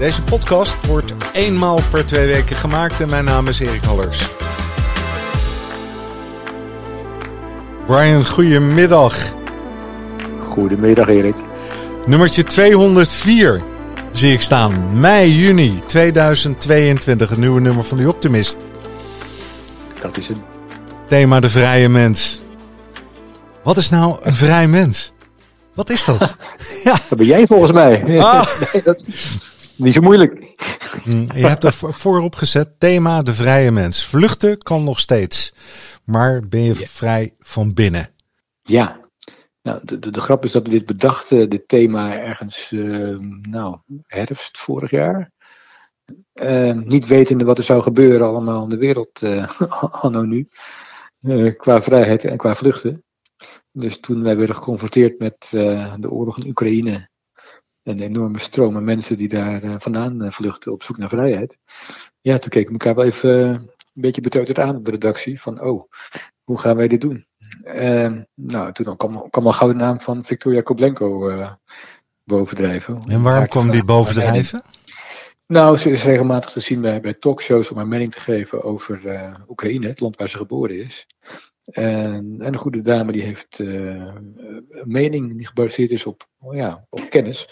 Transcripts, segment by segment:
Deze podcast wordt eenmaal per twee weken gemaakt en mijn naam is Erik Hallers. Brian, goedemiddag. Goedemiddag Erik. Nummertje 204 zie ik staan. Mei, juni 2022, het nieuwe nummer van The Optimist. Dat is het. Thema de vrije mens. Wat is nou een vrij mens? Wat is dat? ja. Dat ben jij volgens mij. Ah. Nee, dat, niet zo moeilijk. Mm, Je hebt er voorop gezet thema de vrije mens. Vluchten kan nog steeds, maar ben je vrij van binnen? Ja. Nou, de, de, de grap is dat we dit bedachten, dit thema, ergens, uh, nou, herfst vorig jaar. Uh, niet wetende wat er zou gebeuren allemaal in de wereld, uh, anno nu. Uh, qua vrijheid en qua vluchten. Dus toen wij werden geconfronteerd met de oorlog in Oekraïne en de enorme stromen mensen die daar uh, vandaan uh, vluchten op zoek naar vrijheid. Ja, toen keken we elkaar wel even uh, een beetje beteuterd aan op de redactie. Van, oh, hoe gaan wij dit doen? nou, toen kwam, kwam al gauw de naam van Victoria Koblenko bovendrijven. En waarom kwam die bovendrijven? Nou, ze is regelmatig te zien bij, bij talkshows om haar mening te geven over Oekraïne, het land waar ze geboren is. En, en, een goede dame die heeft uh, een mening die gebaseerd is op, ja, op kennis.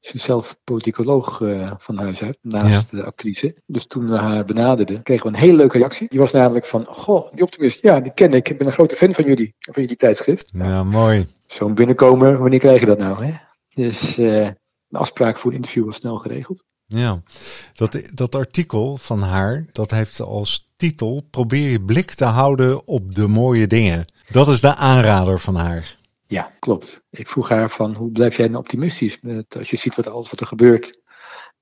Ze is zelf politicoloog uh, van huis uit, naast ja. de actrice. Dus toen we haar benaderden, kregen we een hele leuke reactie. Die was namelijk van, goh, die optimist, ja, die ken ik. Ik ben een grote fan van jullie, van jullie tijdschrift. Ja, mooi. Zo'n binnenkomer, wanneer krijg je dat nou? Hè? Dus uh, de afspraak voor een interview was snel geregeld. Ja, dat, dat artikel van haar, dat heeft als titel Probeer je blik te houden op de mooie dingen. Dat is de aanrader van haar. Ja, klopt. Ik vroeg haar van hoe blijf jij nou optimistisch met, als je ziet wat alles wat er gebeurt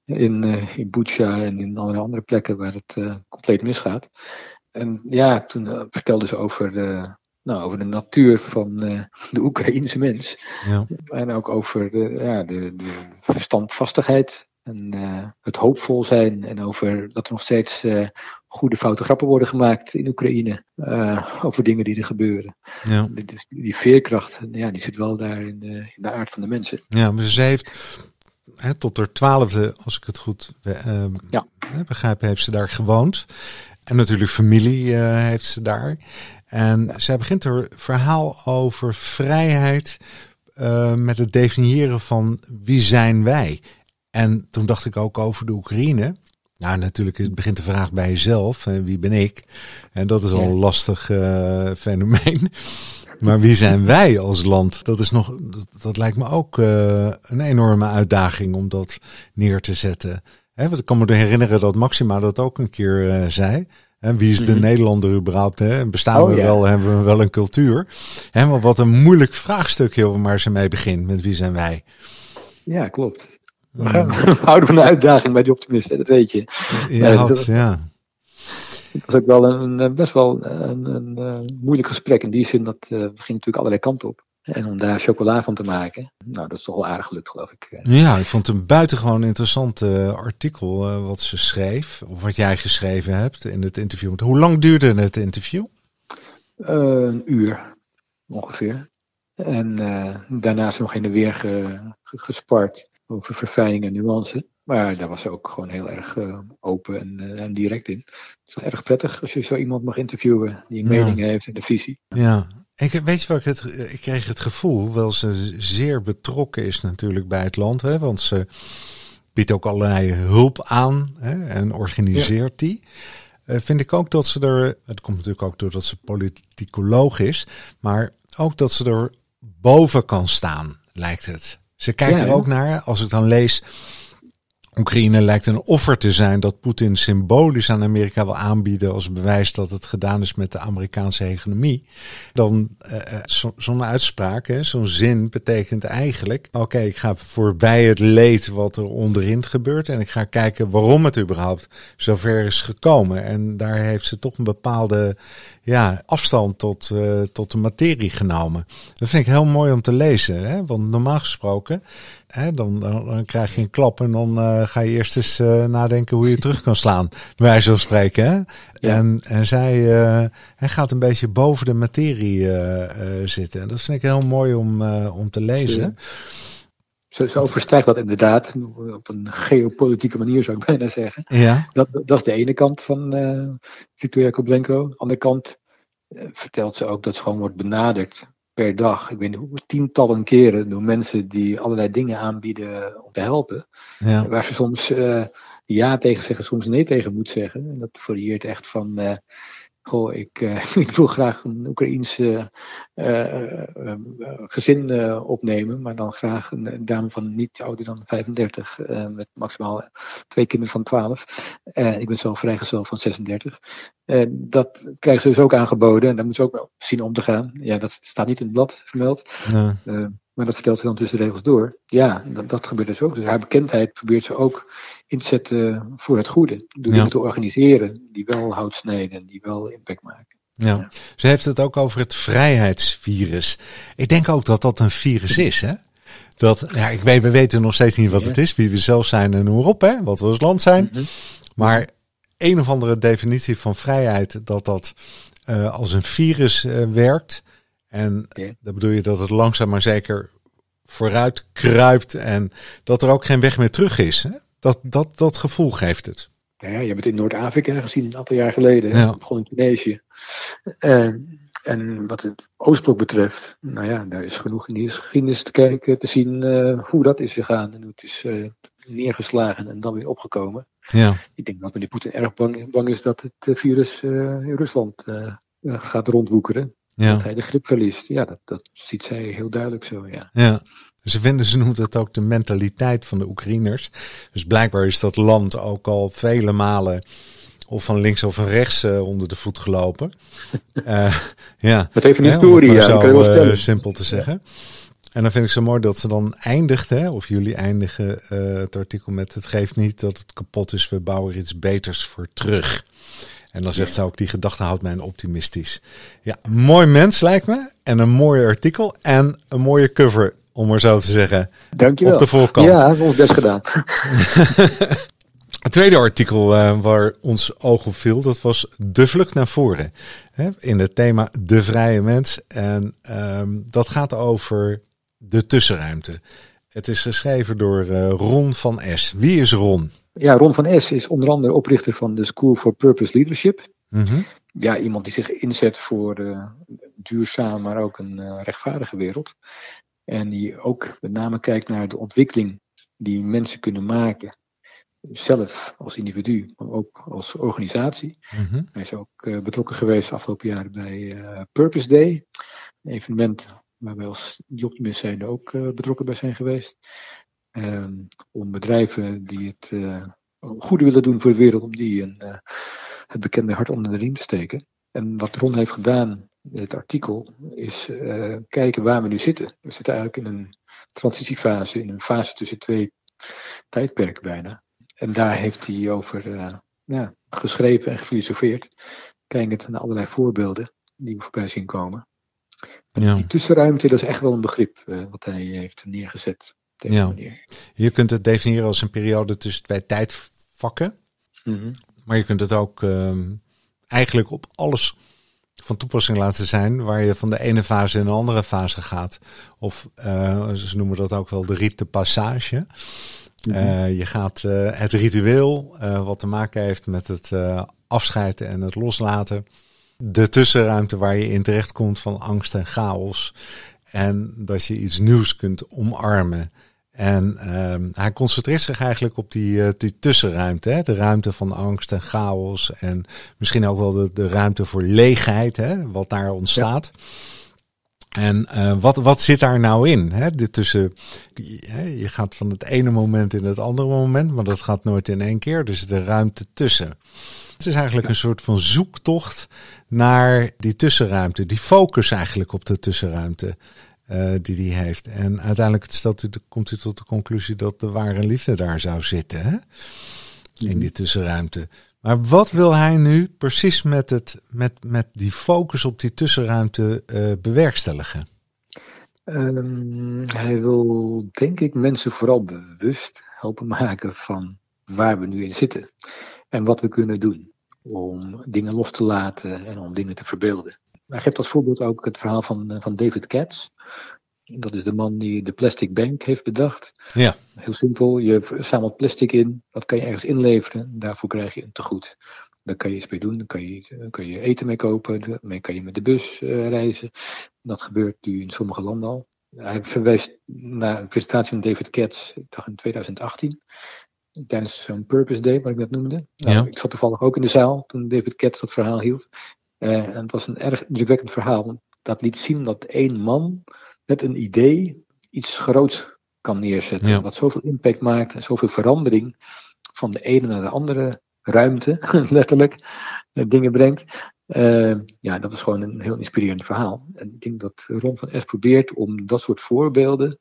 in, uh, in Bucha en in allerlei andere plekken waar het uh, compleet misgaat. En ja, toen uh, vertelde ze over de, nou, over de natuur van de Oekraïense mens. Ja. En ook over de, ja, de, de verstandvastigheid en uh, het hoopvol zijn en over dat er nog steeds uh, goede foute grappen worden gemaakt in Oekraïne. Uh, over dingen die er gebeuren. Ja. Die, die veerkracht, ja, die zit wel daar in de, in de aard van de mensen. Ja, maar ze heeft hè, tot haar twaalfde, als ik het goed ja. begrijp, heeft ze daar gewoond. En natuurlijk familie heeft ze daar. En zij begint haar verhaal over vrijheid met het definiëren van wie zijn wij. En toen dacht ik ook over de Oekraïne. Nou, natuurlijk begint de vraag bij jezelf. Wie ben ik? En dat is al een lastig uh, fenomeen. Maar wie zijn wij als land? Dat, is nog, dat, dat lijkt me ook uh, een enorme uitdaging om dat neer te zetten. Hè, want ik kan me herinneren dat Maxima dat ook een keer uh, zei. En wie is de mm -hmm. Nederlander überhaupt? Hè? Bestaan oh, we wel, hebben we wel een cultuur? Hè, maar wat een moeilijk vraagstuk heel waar ze mee begint. Met wie zijn wij? Ja, klopt. We, gaan, we houden van de uitdaging bij die optimisten, dat weet je. Ja, uh, dat, ja. Het was ook wel een, best wel een, een, een, moeilijk gesprek in die zin dat uh, we gingen natuurlijk allerlei kanten op. En om daar chocola van te maken, nou dat is toch wel aardig gelukt geloof ik. Ja, ik vond het een buitengewoon interessant uh, artikel uh, wat ze schreef, of wat jij geschreven hebt in het interview. Hoe lang duurde het interview? een uur ongeveer. En daarna is nog in de weer ge, ge, gespart over verfijning en nuance. Maar daar was ze ook gewoon heel erg uh, open en, uh, en, direct in. Het is wel erg prettig als je zo iemand mag interviewen die een ja. mening heeft en een visie. Ja, ik, weet je wat ik het, ik kreeg het gevoel, hoewel ze zeer betrokken is natuurlijk bij het land, hè, want ze biedt ook allerlei hulp aan hè, en organiseert ja. die. Uh, vind ik ook dat ze er, het komt natuurlijk ook doordat ze politicoloog is, maar ook dat ze er boven kan staan, lijkt het. Ze kijkt ja, er ook naar, als ik dan lees Oekraïne lijkt een offer te zijn dat Poetin symbolisch aan Amerika wil aanbieden als bewijs dat het gedaan is met de Amerikaanse economie. Dan uh, zo'n uitspraak, zo'n zin betekent eigenlijk: oké, ik ga voorbij het leed wat er onderin gebeurt en ik ga kijken waarom het überhaupt zover is gekomen. En daar heeft ze toch een bepaalde ja, afstand tot, uh, tot de materie genomen. Dat vind ik heel mooi om te lezen, hè? want normaal gesproken Hè, dan, dan, krijg je een klap en dan uh, ga je eerst eens uh, nadenken hoe je terug kan slaan. Bij wijze van spreken. Hè? En, en zij uh, hij gaat een beetje boven de materie zitten. En dat vind ik heel mooi om, om te lezen. Zo, zo verstijgt dat inderdaad. Op een geopolitieke manier zou ik bijna zeggen. Ja. Dat, dat is de ene kant van Victoria Koblenko. de andere kant vertelt ze ook dat ze gewoon wordt benaderd per dag, ik weet niet hoe, tientallen keren door mensen die allerlei dingen aanbieden om te helpen. Ja. Waar ze soms uh, ja tegen zeggen, soms nee tegen moet zeggen. En dat varieert echt van uh, Goh, ik, uh, ik wil graag een Oekraïense uh, uh, gezin opnemen, maar dan graag een, dame van niet ouder dan 35, met maximaal twee kinderen van 12. ik ben zelf vrijgezel van 36. dat krijgen ze dus ook aangeboden en daar moeten ze ook wel zien om te gaan. Ja, dat staat niet in het blad vermeld. Nee. Maar dat vertelt ze dan tussen de regels door. Ja, dat, dat gebeurt dus ook. Dus haar bekendheid probeert ze ook in te zetten voor het goede. Door dingen te organiseren die wel hout snijden, die wel impact maken. Ja. ze heeft het ook over het vrijheidsvirus. Ik denk ook dat dat een virus is, hè? Dat, ja, ik weet, we weten nog steeds niet wat het is, wie we zelf zijn en hoe op, hè? Wat we als land zijn. Mhm. Maar een of andere definitie van vrijheid, dat dat uh, als een virus uh, werkt. En okay. dat bedoel je dat het langzaam maar zeker vooruit kruipt en dat er ook geen weg meer terug is. Hè? Dat, dat, dat gevoel geeft het. Ja, je hebt het in Noord-Afrika gezien een aantal jaar geleden. Ja. begon in Tunesië. En, en wat het Oostblok betreft, nou ja, daar is genoeg in die geschiedenis te kijken, te zien uh, hoe dat is gegaan en hoe het is uh, neergeslagen en dan weer opgekomen. Ja. Ik denk dat meneer Poetin erg bang, bang is dat het virus uh, in Rusland gaat rondwoekeren. Ja. Dat hij de grip verliest. Ja, dat, dat ziet zij heel duidelijk zo, ja. Ja. Ze vinden, ze noemt het ook de mentaliteit van de Oekraïners. Dus blijkbaar is dat land ook al vele malen of van links of van rechts uh, onder de voet gelopen. uh, ja. Dat heeft een historie, ja. Zo, kan je uh, simpel te zeggen. En dan vind ik zo mooi dat ze dan eindigt, hè, of jullie eindigen het artikel met het geeft niet dat het kapot is, we bouwen er iets beters voor terug. En dan zegt ze ook, die gedachte houdt mij optimistisch. Ja, mooi mens lijkt me. En een mooi artikel. En een mooie cover, om maar zo te zeggen. Dankjewel. Op de voorkant. Ja, ons best gedaan. Het tweede artikel uh, waar ons oog op viel, dat was De Vlucht naar voren. Hè, in het thema De Vrije Mens. En um, dat gaat over de tussenruimte. Het is geschreven door uh, Ron van S. Wie is Ron? Ja, Ron van S is onder andere oprichter van de School for Purpose Leadership. Mm Ja, iemand die zich inzet voor uh, duurzaam, maar ook een uh, rechtvaardige wereld. En die ook met name kijkt naar de ontwikkeling die mensen kunnen maken. Zelf als individu, maar ook als organisatie. Mm Hij is ook uh, betrokken geweest afgelopen jaar bij Purpose Day. Een evenement waar wij als Optimist zijn ook betrokken bij zijn geweest. Ehm, om bedrijven die het uh, goede willen doen voor de wereld, om die een, uh, het bekende hart onder de riem te steken. En wat Ron heeft gedaan in het artikel, is uh, kijken waar we nu zitten. We zitten eigenlijk in een transitiefase, in een fase tussen twee tijdperken bijna. En daar heeft hij over ja, geschreven en gefilosofeerd. Kijkend naar allerlei voorbeelden die we voorbij zien komen. Ja. Die tussenruimte, dat is echt wel een begrip wat hij heeft neergezet ja. Je kunt het definiëren als een periode tussen twee tijdvakken. Mm Maar je kunt het ook uh, eigenlijk op alles van toepassing laten zijn, waar je van de ene fase in een andere fase gaat. Of uh, ze noemen dat ook wel de rite passage. Mm uh, je gaat uh, het ritueel, wat te maken heeft met het afscheid en het loslaten. De tussenruimte waar je in terecht komt van angst en chaos. En dat je iets nieuws kunt omarmen. En uh, hij concentreert zich eigenlijk op die, uh, die tussenruimte. Hè? De ruimte van angst en chaos. En misschien ook wel de, de ruimte voor leegheid, hè? wat daar ontstaat. En uh, wat, wat zit daar nou in? Hè? De tussen, je gaat van het ene moment in het andere moment, maar dat gaat nooit in één keer. Dus de ruimte tussen. Het is eigenlijk een soort van zoektocht naar die tussenruimte. Die focus eigenlijk op de tussenruimte uh, die hij heeft. En uiteindelijk stelt u, komt u tot de conclusie dat de ware liefde daar zou zitten. Hè? In die mhm. tussenruimte. Maar wat wil hij nu precies met, het, met, met die focus op die tussenruimte uh, bewerkstelligen? Um, hij wil, denk ik, mensen vooral bewust helpen maken van waar we nu in zitten. En wat we kunnen doen om dingen los te laten en om dingen te verbeelden. Hij geeft als voorbeeld ook het verhaal van, eh, van David Katz. Dat is de man die de plastic bank heeft bedacht. Ja. Heel simpel, je zamelt plastic in, dat kan je ergens inleveren, daarvoor krijg je een tegoed. Daar kan je iets mee doen, daar kan je, kan je eten mee kopen, daarmee kan je met de bus uh, reizen. Dat gebeurt nu in sommige landen al. Hij verwijst naar een presentatie van David Katz, ik dacht in 2018, tijdens zo'n Purpose Day, wat ik net noemde. Nou, ja. Ik zat toevallig ook in de zaal toen David Katz dat verhaal hield. Uh, en het was een erg indrukwekkend verhaal, dat liet zien dat één man met een idee iets groots kan neerzetten. Wat zoveel impact maakt en zoveel verandering van de ene naar de andere ruimte, letterlijk, eh, dingen brengt. Uh, ja, dat is gewoon een heel inspirerend verhaal. En ik denk dat Ron van Es probeert om dat soort voorbeelden,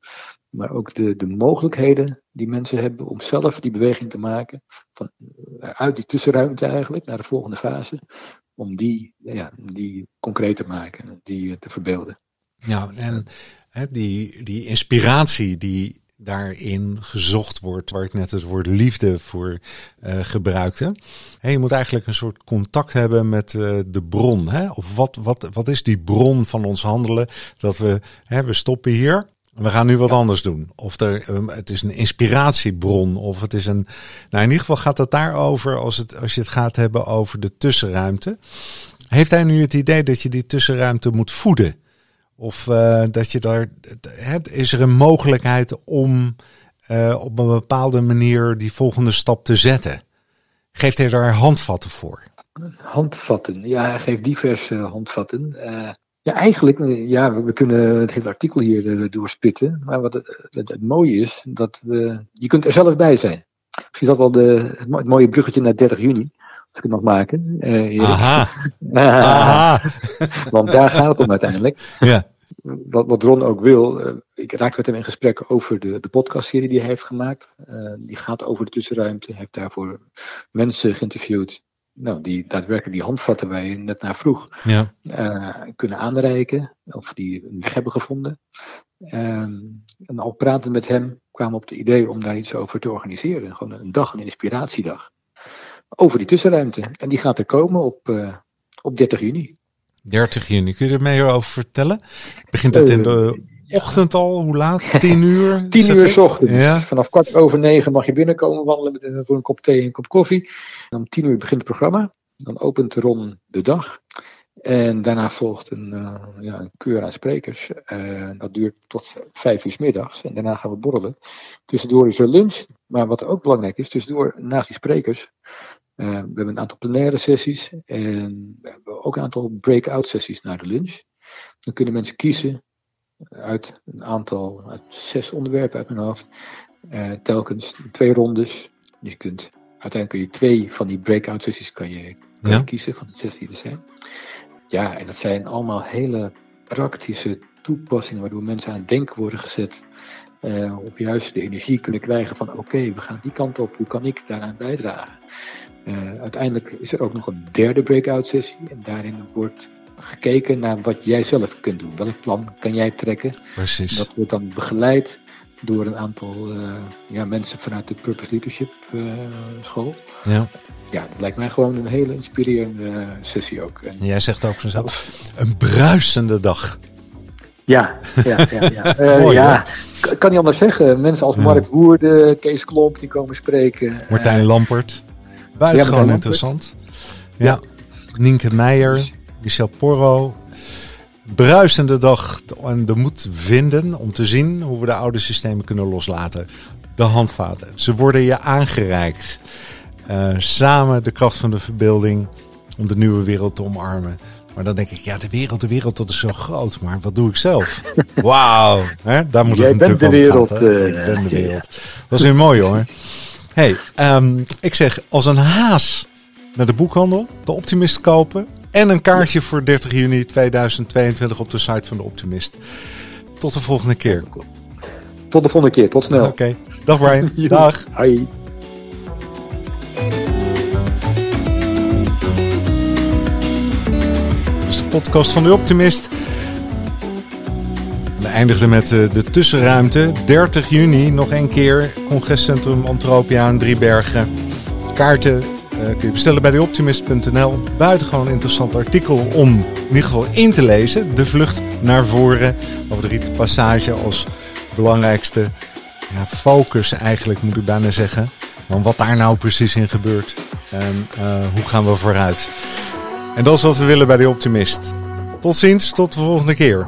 maar ook de, de mogelijkheden die mensen hebben om zelf die beweging te maken, van, eh, uit die tussenruimte eigenlijk naar de volgende fase, om die, ja, die concreet te maken, die te verbeelden. Ja, en hè, die, die inspiratie die daarin gezocht wordt, waar ik net het woord liefde voor uh, gebruikte. Hey, je moet eigenlijk een soort contact hebben met uh, de bron. Hè? Of wat, wat, wat is die bron van ons handelen? Dat we, hè, we stoppen hier. We gaan nu wat anders doen. Of er, um, het is een inspiratiebron. Of het is een. Nou, in ieder geval gaat het daarover als, het, als je het gaat hebben over de tussenruimte. Heeft hij nu het idee dat je die tussenruimte moet voeden? Of uh, dat je daar. Het, is er een mogelijkheid om uh, op een bepaalde manier die volgende stap te zetten? Geeft hij daar handvatten voor? Handvatten, ja, hij geeft diverse handvatten. Uh, ja, eigenlijk, ja, we, kunnen het hele artikel hier doorspitten. Maar wat het, het, het, mooie is, dat we, je kunt er zelf bij zijn. Misschien dat wel de, het mooie bruggetje naar 30 juni ik het nog maken. Uh, Aha. Aha. Want daar gaat het om uiteindelijk. Ja. Wat, wat Ron ook wil, uh, ik raak met hem in gesprek over de, de podcastserie die hij heeft gemaakt. Uh, die gaat over de tussenruimte. Hij heeft daarvoor mensen geïnterviewd. Nou, die daadwerkelijk die handvatten waar je net naar vroeg, ja. kunnen aanreiken. Of die een weg hebben gevonden. Ehm, en al praten met hem kwamen we op het idee om daar iets over te organiseren. Gewoon een dag, een inspiratiedag over die tussenruimte. En die gaat er komen op, uh, op 30 juni. 30 juni, kun je er meer over vertellen? Begint het in de uh, ochtend al? Hoe laat? 10 uur? 10 uur s ochtends. Ja. Vanaf kwart over negen mag je binnenkomen wandelen met, voor een kop thee en een kop koffie. En om 10 uur begint het programma. Dan opent Ron de dag. En daarna volgt een, uh, ja, een keur aan sprekers. Uh, dat duurt tot vijf uur middags. En daarna gaan we borrelen. Tussendoor is er lunch. Maar wat ook belangrijk is, tussendoor naast die sprekers uh, we hebben een aantal plenaire sessies en we hebben ook een aantal breakout sessies na de lunch. Dan kunnen mensen kiezen uit een aantal, uit zes onderwerpen uit mijn hoofd, uh, telkens twee rondes. Je kunt, uiteindelijk kun je twee van die breakout sessies kan je, kan ja. kiezen van de zes die er zijn. Ja, en dat zijn allemaal hele praktische toepassingen waardoor mensen aan het denken worden gezet. Uh, of juist de energie kunnen krijgen van oké, we gaan die kant op, hoe kan ik daaraan bijdragen? Uh, uiteindelijk is er ook nog een derde breakout sessie en daarin wordt gekeken naar wat jij zelf kunt doen. Welk plan kan jij trekken? Precies. Dat wordt dan begeleid door een aantal uh, ja, mensen vanuit de Purpose Leadership school. Ja. Ja, dat lijkt mij gewoon een hele inspirerende sessie ook. En jij zegt ook vanzelf, een bruisende dag. Ja, ja, ja. ja. Uh, Mooi, ja. kan niet anders zeggen. Mensen als Mark Woerde, Kees Klomp, die komen spreken. Martijn Lampert. Buitengewoon ja, interessant. Ja. ja. Nienke Meijer, Michel Porro. Bruisende dag en de moed vinden om te zien hoe we de oude systemen kunnen loslaten. De handvaten. Ze worden je aangereikt. Uh, samen de kracht van de verbeelding om de nieuwe wereld te omarmen. Maar dan denk ik, ja, de wereld, de wereld, dat is zo groot. Maar wat doe ik zelf? Wauw. Daar moet Jij het natuurlijk de om wereld, eh, ik ben de wereld. Dat is weer mooi hoor. hey, ehm, ik zeg, als een haas naar de boekhandel, de Optimist kopen. En een kaartje voor 30 juni 2022 op de site van de Optimist. Tot de volgende keer. Tot de volgende keer. Tot snel. Oké. Dag Brian. Dag. Hoi. Is de podcast van de Optimist. We eindigden met eh, de tussenruimte. 30 juni, nog één keer. Congrescentrum Antropia in Driebergen. Kaarten kun je bestellen bij deoptimist.nl. Buitengewoon interessant artikel om in ieder in te lezen. De vlucht naar voren over de Rieten Passage als belangrijkste ja, focus eigenlijk, moet ik bijna zeggen. Van wat daar nou precies in gebeurt. En eh, hoe gaan we vooruit. En dat is wat we willen bij de Optimist. Tot ziens, tot de volgende keer.